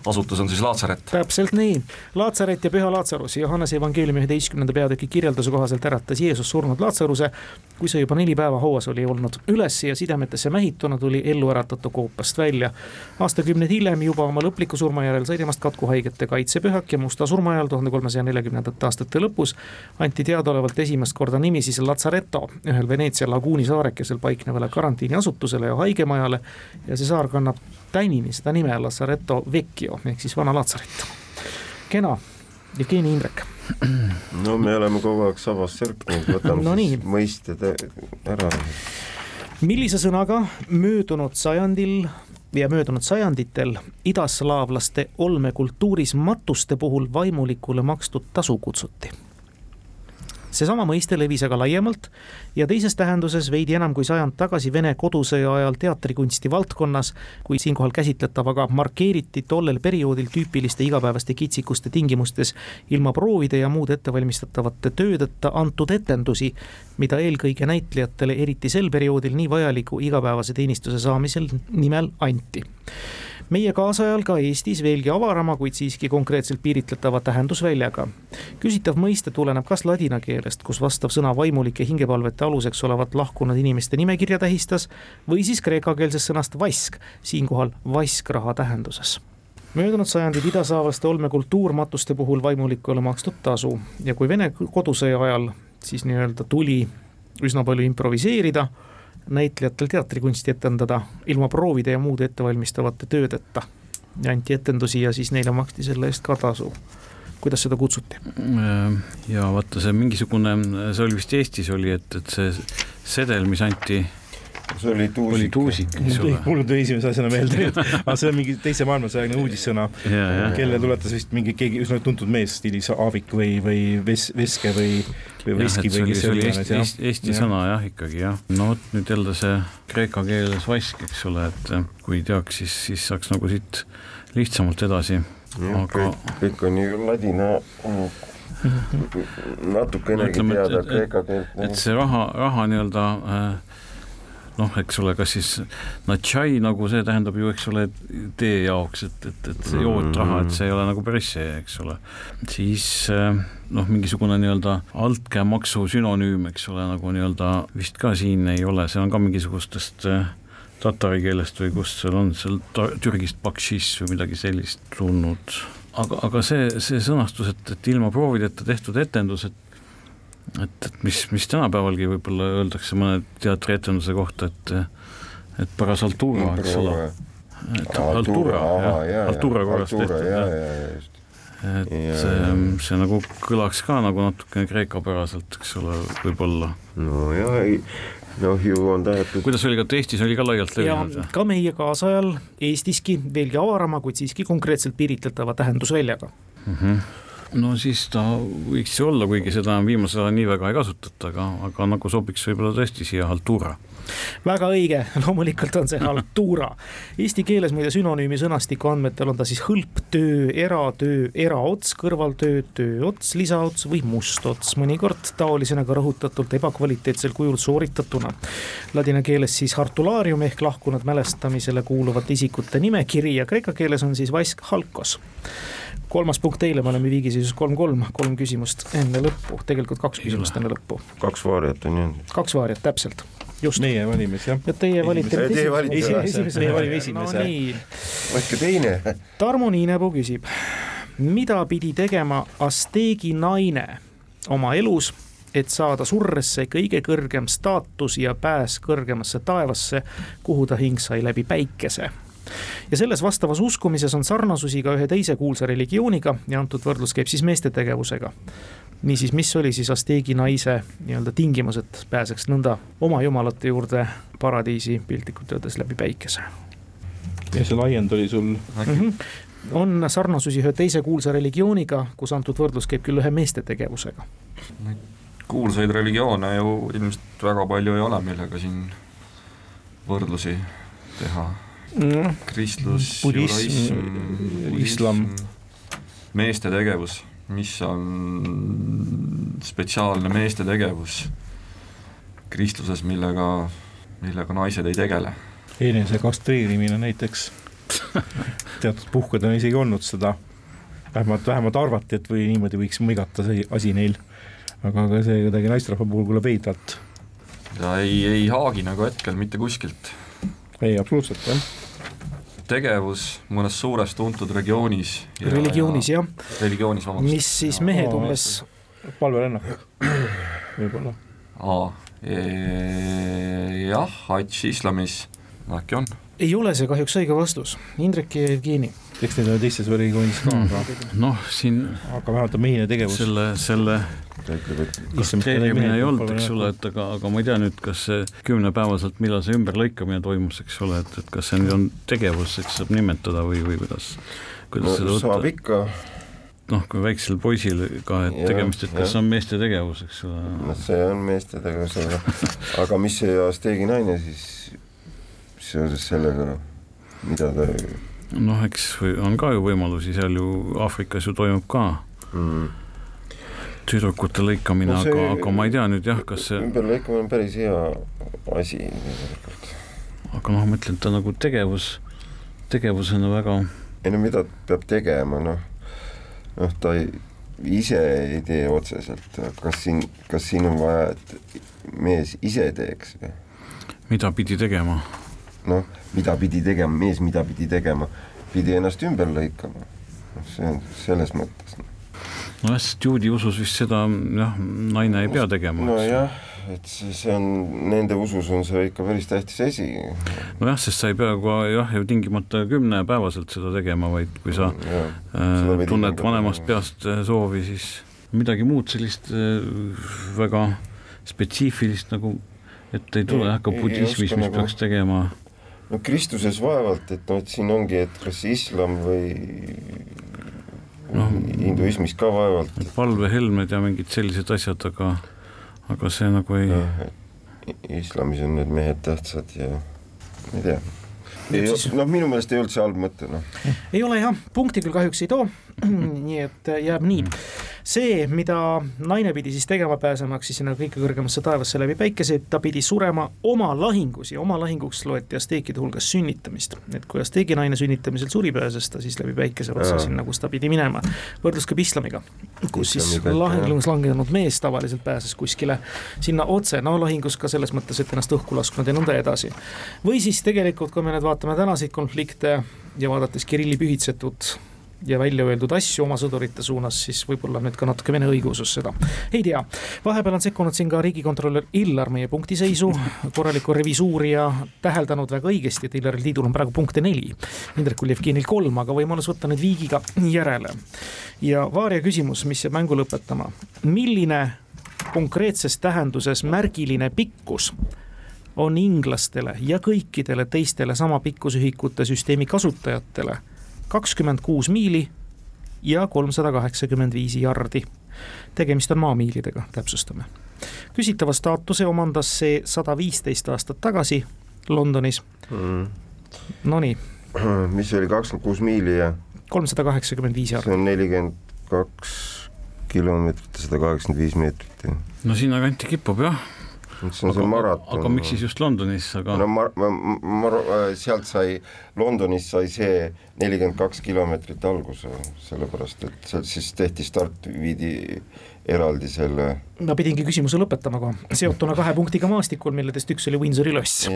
Speaker 4: asutus on siis Laatsaret.
Speaker 1: täpselt nii, Laatsaret ja Püha Laatsarus, Johannese evangeeliumi üheteistkümnenda peatüki kirjelduse kohaselt äratas Jeesus surnud Laatsaruse, kui see juba neli päeva hauas oli olnud üles ja sidemetesse mähituna tuli ellu äratatu koopast välja. aastakümneid hiljem juba oma lõpliku surma järel sai temast katkuhaigete kaitsepühak ja musta surma ajal tuhande kolmesaja neljakümnendate aastate lõpus anti teadaolevalt esimest korda nimi siis Lazaretto, ühel Veneetsia laguuni saarekesel paiknevale karantiiniasutusele ja haigemajale ja see saar kannab tänini seda nime Lazaretto Vecchio ehk siis Vana Laatsaret. kena, Jevgeni Indrek.
Speaker 3: no me oleme kogu aeg sabas sirkunud, võtame no siis nii. mõisted ära.
Speaker 1: millise sõnaga möödunud sajandil ja möödunud sajanditel idaslaavlaste olmekultuuris matuste puhul vaimulikule makstud tasu kutsuti seesama mõiste levis aga laiemalt ja teises tähenduses veidi enam kui sajand tagasi Vene kodusõja ajal teatrikunsti valdkonnas, kui siinkohal käsitletavaga markeeriti tollel perioodil tüüpiliste igapäevaste kitsikuste tingimustes ilma proovide ja muude ettevalmistatavate töödeta antud etendusi, mida eelkõige näitlejatele, eriti sel perioodil nii vajaliku igapäevase teenistuse saamisel nimel anti meie kaasajal ka Eestis veelgi avarama, kuid siiski konkreetselt piiritletava tähendusväljaga. küsitav mõiste tuleneb kas ladina keelest, kus vastav sõna vaimulike hingepalvete aluseks olevat lahkunud inimeste nimekirja tähistas, või siis kreekakeelsest sõnast vask, siinkohal vaskraha tähenduses möödunud sajandil idasaavaste olmekultuur matuste puhul vaimulikule makstud tasu ja kui Vene kodusõja ajal siis nii-öelda tuli üsna palju improviseerida, näitlejatel teatrikunsti etendada ilma proovide ja muude ettevalmistavate töödeta. anti etendusi ja siis neile maksti selle eest ka tasu. kuidas seda kutsuti?
Speaker 5: ja vaata, see mingisugune, see oli vist Eestis oli, et, et see sedel, mis anti
Speaker 3: see oli tuusik. oli
Speaker 5: tuusik, eks ole.
Speaker 2: mul tuli esimese asjana meelde, aga see on mingi teise maailmasõjaline uudissõna, kelle tuletas vist mingi keegi üsna tuntud mees stiilis Aavik või, või Ves-, Veske või, või Veski või kes
Speaker 5: see oli. Eesti, Eesti, Eesti sõna jah, ikkagi jah. no vot nüüd jälle see kreeka keeles vask, eks ole, et kui teaks, siis, siis saaks nagu siit lihtsamalt edasi.
Speaker 3: aga kõik, kõik on ju ladina natukenegi teada kreeka keelt.
Speaker 5: et see raha, raha nii-öelda äh, noh, eks ole, kas siis natšai nagu see tähendab ju, eks ole, tee jaoks, et, et, et see jootraha, et see ei ole nagu päris see, eks ole. siis eh, noh, mingisugune nii-öelda altkäemaksu sünonüüm, eks ole, nagu nii-öelda vist ka siin ei ole, see on ka mingisugustest äh, tatari keelest või kust seal on, seal Türgist bakšiš või midagi sellist tulnud. aga, aga see, see sõnastus, et, et ilma proovideta tehtud etendus, et et, et mis, mis tänapäevalgi võib-olla öeldakse mõne teatrietenduse kohta, et et paras altura, eks ole. altura, jah, altura korras tehtud, et see, see nagu kõlaks ka nagu natukene kreekapäraselt, eks ole, võib-olla.
Speaker 3: no ja, noh ju on tahetud.
Speaker 5: kuidas oli, kas Eestis oli ka laialt levinud?
Speaker 1: ka meie kaasajal Eestiski veelgi avarama, kuid siiski konkreetselt piiritletava tähendusväljaga mm.
Speaker 5: -hmm no siis ta võiks ju olla, kuigi seda viimasel ajal nii väga ei kasutata, aga, aga nagu sobiks võib-olla tõesti siia haltuura
Speaker 1: väga õige, loomulikult on see haltuura. Eesti keeles muide sünonüümi sõnastiku andmetel on ta siis hõlptöö, eratöö, eraots, kõrvaltöö, tööots, lisaots või mustots, mõnikord taolisena ka rõhutatult ebakvaliteetsel kujul sooritatuna. Ladina keeles siis hartulaarium ehk lahkunud mälestamisele kuuluvate isikute nimekiri ja kreeka keeles on siis vask halkos kolmas punkt teile, me oleme viigiseisus kolm-kolm, kolm küsimust enne lõppu, tegelikult kaks küsimust enne lõppu.
Speaker 3: kaks vaariat on jäänud.
Speaker 1: kaks vaariat, täpselt
Speaker 2: just. meie valimis jah.
Speaker 1: ja teie valite
Speaker 3: nüüd esimese.
Speaker 1: esimese, meie valime esimese no,.
Speaker 3: võtke teine.
Speaker 1: Tarmo Niinepuu küsib, mida pidi tegema Asteegi naine oma elus, et saada surresse kõige kõrgem staatus ja pääs kõrgemasse taevasse, kuhu ta hing sai läbi päikese ja selles vastavas uskumises on sarnasusi ka ühe teise kuulsa religiooniga ja antud võrdlus käib siis meeste tegevusega. niisiis, mis oli siis Asteegi naise nii-öelda tingimus, et pääseks nõnda oma jumalate juurde paradiisi piltlikult öeldes läbi päikese?
Speaker 2: ja see laiend oli sul mm? -hmm
Speaker 1: on sarnasusi ühe teise kuulsa religiooniga, kus antud võrdlus käib küll ühe meeste tegevusega.
Speaker 4: kuulsaid religioone ju ilmselt väga palju ei ole, millega siin võrdlusi teha kristlus,
Speaker 2: budism, islam.
Speaker 4: meeste tegevus, mis on spetsiaalne meeste tegevus kristluses, millega, millega naised ei tegele.
Speaker 2: enese kastreerimine näiteks teatud puhkudel on isegi olnud seda, vähemalt, vähemalt arvati, et või niimoodi võiks mõigata see asi neil. aga, aga see kuidagi naisterahva puhul kuuleb veidralt.
Speaker 4: ja ei, ei haagi nagu hetkel mitte kuskilt
Speaker 2: ei, absoluutselt jah
Speaker 4: tegevus mõnes suures tuntud regioonis.
Speaker 1: religioonis jah.
Speaker 4: religioonis, vabandust.
Speaker 1: mis siis mehed Aa, umbes.
Speaker 2: palverännak, võib-olla.
Speaker 4: aa, e, jah, hadž islamis äkki on.
Speaker 1: Ei ole see kahjuks õige vastus, Indrek ja Jevgeni
Speaker 2: eks neid ole teistes religioonides ka
Speaker 5: mm.. noh, siin
Speaker 2: aga vähemalt on mehiline tegevus.
Speaker 5: selle, selle kastreerimine ei olnud, eks ole, et aga, aga ma ei tea nüüd, kas see kümnepäevaselt, millal see ümberlõikamine toimus, eks ole, et, et kas see nüüd on tegevus, eks saab nimetada või, või kuidas, kuidas
Speaker 3: no, seda võtta? saab ikka
Speaker 5: noh, kui väiksel poisil ka, et ja, tegemist, et kas ja. on meeste tegevus, eks ole.
Speaker 3: noh, see on meeste tegevus, aga, aga mis see Asteegi naine siis seoses sellega, mida ta
Speaker 5: noh, eks on ka ju võimalusi, seal ju Aafrikas ju toimub ka mm. tüdrukute lõikamine no, aga, aga ma ei tea nüüd jah, kas see
Speaker 3: ümberlõikamine on päris hea asi tegelikult.
Speaker 5: aga noh, ma ütlen, ta nagu tegevus tegevusena väga.
Speaker 3: ei no mida peab tegema, noh, noh ta ei, ise ei tee otseselt, kas siin, kas siin on vaja, et mees ise teeks või?
Speaker 5: mida pidi tegema?
Speaker 3: Noh, mida pidi tegema, mees mida pidi tegema, pidi ennast ümber lõikama, noh see on selles mõttes.
Speaker 5: nojah, sest juudi usus vist seda jah, naine ei pea tegema.
Speaker 3: nojah et see, see on, nende usus on see ikka päris tähtis asi.
Speaker 5: nojah, sest sa ei pea ka jah, ju tingimata kümnepäevaselt seda tegema, vaid kui sa ja, äh, tunned vanemast peast äh, soovi, siis midagi muud sellist äh, väga spetsiifilist nagu ette ei tule, jah, ka budismis, mis nagu... peaks tegema
Speaker 3: no Kristuses vaevalt, et noh, et siin ongi, et kas islam või no, hinduismis ka vaevalt.
Speaker 5: valvehelmed ja mingid sellised asjad, aga aga see nagu ei no,.
Speaker 3: islamis on need mehed tähtsad ja ma ei tea. noh, minu meelest ei olnud see halb mõte, noh.
Speaker 1: ei ole jah, punkti küll kahjuks ei too, nii et jääb nii see, mida naine pidi siis tegema pääsemaks siis sinna kõige kõrgemasse taevasse läbi päikese, ta pidi surema oma lahingus ja oma lahinguks loeti asteekide hulgas sünnitamist. et kui asteegi naine sünnitamisel suri, pääses ta siis läbi päikese otsa sinna, kus ta pidi minema. võrdlus ka islamiga, kus siis lahingus langenud mees tavaliselt pääses kuskile sinna otse, no lahingus ka selles mõttes, et ennast õhku lasknud ja nõnda edasi. või siis tegelikult, kui me nüüd vaatame tänaseid konflikte ja vaadates Kirilli pühitsetud ja välja öeldud asju oma sõdurite suunas, siis võib-olla nüüd ka natuke vene õigeusus seda. ei tea, vahepeal on sekkunud siin ka riigikontrolör Illar meie punktiseisu, korralikku revisuuri ja täheldanud väga õigesti, et Illaril Tiidul on praegu punkte neli. Indrekul Jevgenil kolm, aga võimalus võtta nüüd viigiga järele. ja Vaaria küsimus, mis jääb mängu lõpetama, milline konkreetses tähenduses märgiline pikkus on inglastele ja kõikidele teistele sama pikkusühikute süsteemi kasutajatele kakskümmend kuus miili ja kolmsada kaheksakümmend viis jardi. tegemist on maamiilidega, täpsustame. küsitava staatuse omandas see sada viisteist aastat tagasi Londonis mm.. Nonii.
Speaker 3: mis see oli, kakskümmend kuus miili ja?
Speaker 1: kolmsada kaheksakümmend viis jardi.
Speaker 3: see on nelikümmend kaks kilomeetrit ja sada kaheksakümmend viis meetrit.
Speaker 5: no sinnakanti kipub jah
Speaker 3: see on aga, see maraton.
Speaker 5: aga miks siis just Londonis, aga?
Speaker 3: no mar-, mar-, mar-, sealt sai, Londonis sai see nelikümmend kaks kilomeetrit alguse, sellepärast et sealt siis tehti start, viidi eraldi selle.
Speaker 1: Ma pidingi küsimuse lõpetama kohe, seotuna kahe punktiga maastikul, milledest üks oli Windsori loss.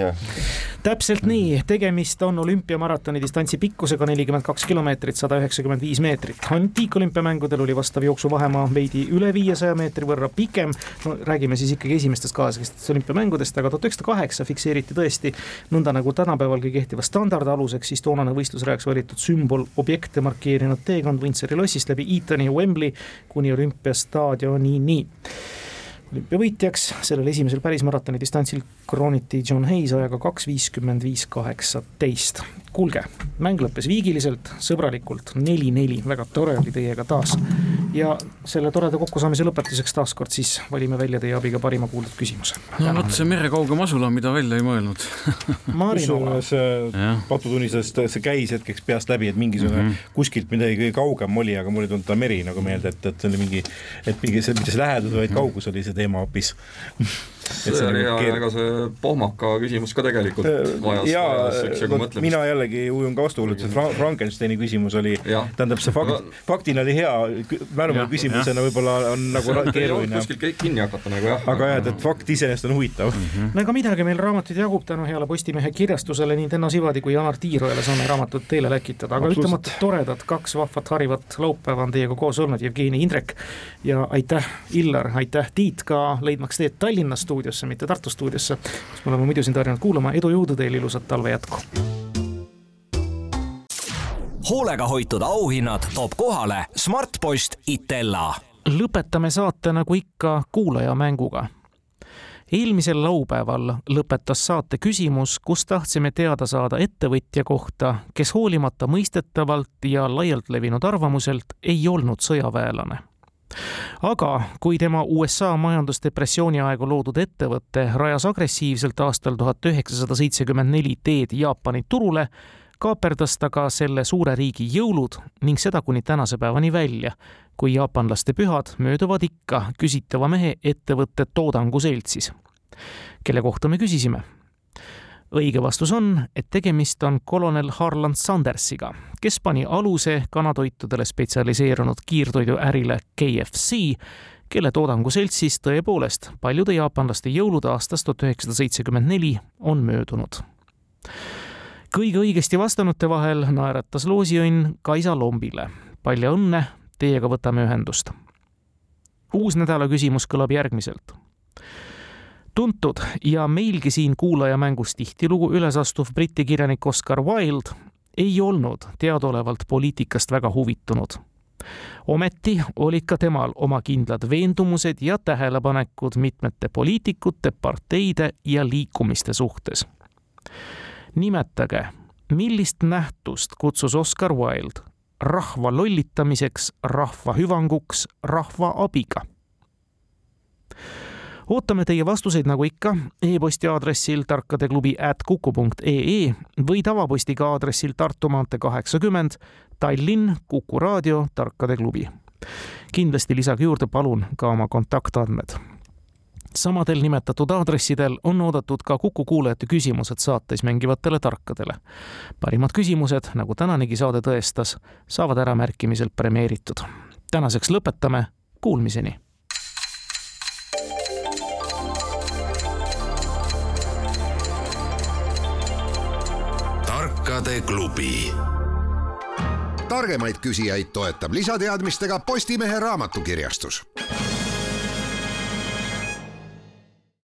Speaker 1: täpselt nii, tegemist on olümpiamaratoni distantsi pikkusega nelikümmend kaks kilomeetrit, sada üheksakümmend viis meetrit. antiikolümpiamängudel oli vastav jooksuvahemaa veidi üle viiesaja meetri võrra pikem. no räägime siis ikkagi esimestest kaasaegsetest olümpiamängudest, aga tuhat üheksasada kaheksa fikseeriti tõesti nõnda nagu tänapäevalgi kehtiva standardi aluseks siis toonane võistlusrajaks valitud sümbol objekte markeerinud teekond Windsori lossist läbi Eatoni ja Wembley kuni olümpiastaadioni staadionini. Olümpiavõitjaks sellel esimesel pärismaratoni distantsil krooniti John Hayes ajaga kaks viiskümmend viis kaheksateist. kuulge, mäng lõppes viigiliselt, sõbralikult, neli-neli, väga tore oli teiega taas. ja selle toreda kokkusaamise lõpetuseks taaskord siis valime välja teie abiga parima kuuldud küsimuse.
Speaker 5: no vot see merekauge masula, mida välja ei mõelnud
Speaker 2: kusjuures Patu tunnistas, see käis hetkeks peast läbi, et mingisugune mm -hmm. kuskilt midagi kõige kaugem oli, aga mulle ei tulnud ta meri nagu meelde, et, et see oli mingi, et mingi see, mitte see lähedus, vaid kaugus oli see teema hoopis
Speaker 4: see oli hea keer..., ega see pohmaka küsimus ka tegelikult vajas, vajas üksjagu mõtlemist.
Speaker 2: mina jällegi ujun ka vastuolult, see Fra Frankensteini küsimus oli, tähendab, see fakt, faktina oli hea, mälumine küsimusena võib-olla on nagu keeruline.
Speaker 4: kuskilt kinni hakata nagu jah.
Speaker 2: aga jah, et fakt iseenesest on huvitav mm.
Speaker 1: -hmm. no ega midagi, meil raamatuid jagub tänu heale Postimehe kirjastusele, nii Tenno Sivadi kui Janar Tiirojale saame raamatud teile läkitada, aga ütlemata toredad, kaks vahvat harivat laupäeva on teiega koos olnud, Jevgeni Indrek ja aitäh, Illar, aitäh, Tiit ka leidmaks teed Tallinna stuudiosse, mitte Tartu stuudiosse, kus me oleme muidu sind harjunud kuulama, edu, jõudu teile, ilusat talve jätku!
Speaker 7: hoolega hoitud auhinnad toob kohale Smartpost Itella.
Speaker 1: lõpetame saate nagu ikka kuulajamänguga eelmisel laupäeval lõpetas saate küsimus, kus tahtsime teada saada ettevõtja kohta, kes hoolimata mõistetavalt ja laialt levinud arvamuselt ei olnud sõjaväelane aga kui tema USA majandusdepressiooni aegu loodud ettevõte rajas agressiivselt aastal tuhat üheksasada seitsekümmend neli teed Jaapani turule, kaaperdas ta ka selle suure riigi jõulud ning seda kuni tänase päevani välja, kui jaapanlaste pühad mööduvad ikka küsitava mehe ettevõtte Toodangu seltsis. kelle kohta me küsisime? Õige vastus on, et tegemist on kolonel Harlan Sandersiga, kes pani aluse kanatoitudele spetsialiseerunud kiirtoiduärile KFC, kelle toodangu seltsis tõepoolest paljude jaapanlaste jõulud aastast tuhat üheksasada seitsekümmend neli on möödunud. kõige õigesti vastanute vahel naeratas loosiõnn Kaisa Lombile. palju õnne, teiega võtame ühendust. uus nädala küsimus kõlab järgmiselt tuntud ja meilgi siin kuulajamängus tihtilugu üles astuv Briti kirjanik Oscar Wilde ei olnud teadaolevalt poliitikast väga huvitunud. ometi olid ka temal oma kindlad veendumused ja tähelepanekud mitmete poliitikute, parteide ja liikumiste suhtes. nimetage, millist nähtust kutsus Oscar Wilde rahva lollitamiseks, rahva hüvanguks, rahva abiga ootame teie vastuseid nagu ikka e-posti aadressil tarkadeklubi at kuku.ee või tavapostiga aadressil Tartu maantee kaheksakümmend, Tallinn, Kuku raadio, Tarkade klubi. kindlasti lisage juurde palun ka oma kontaktandmed samadel nimetatud aadressidel on oodatud ka Kuku kuulajate küsimused saates mängivatele tarkadele. parimad küsimused, nagu tänanegi saade tõestas, saavad äramärkimiselt premeeritud. tänaseks lõpetame, kuulmiseni
Speaker 6: tarkade klubi. targemaid küsijaid toetab lisateadmistega Postimehe raamatukirjastus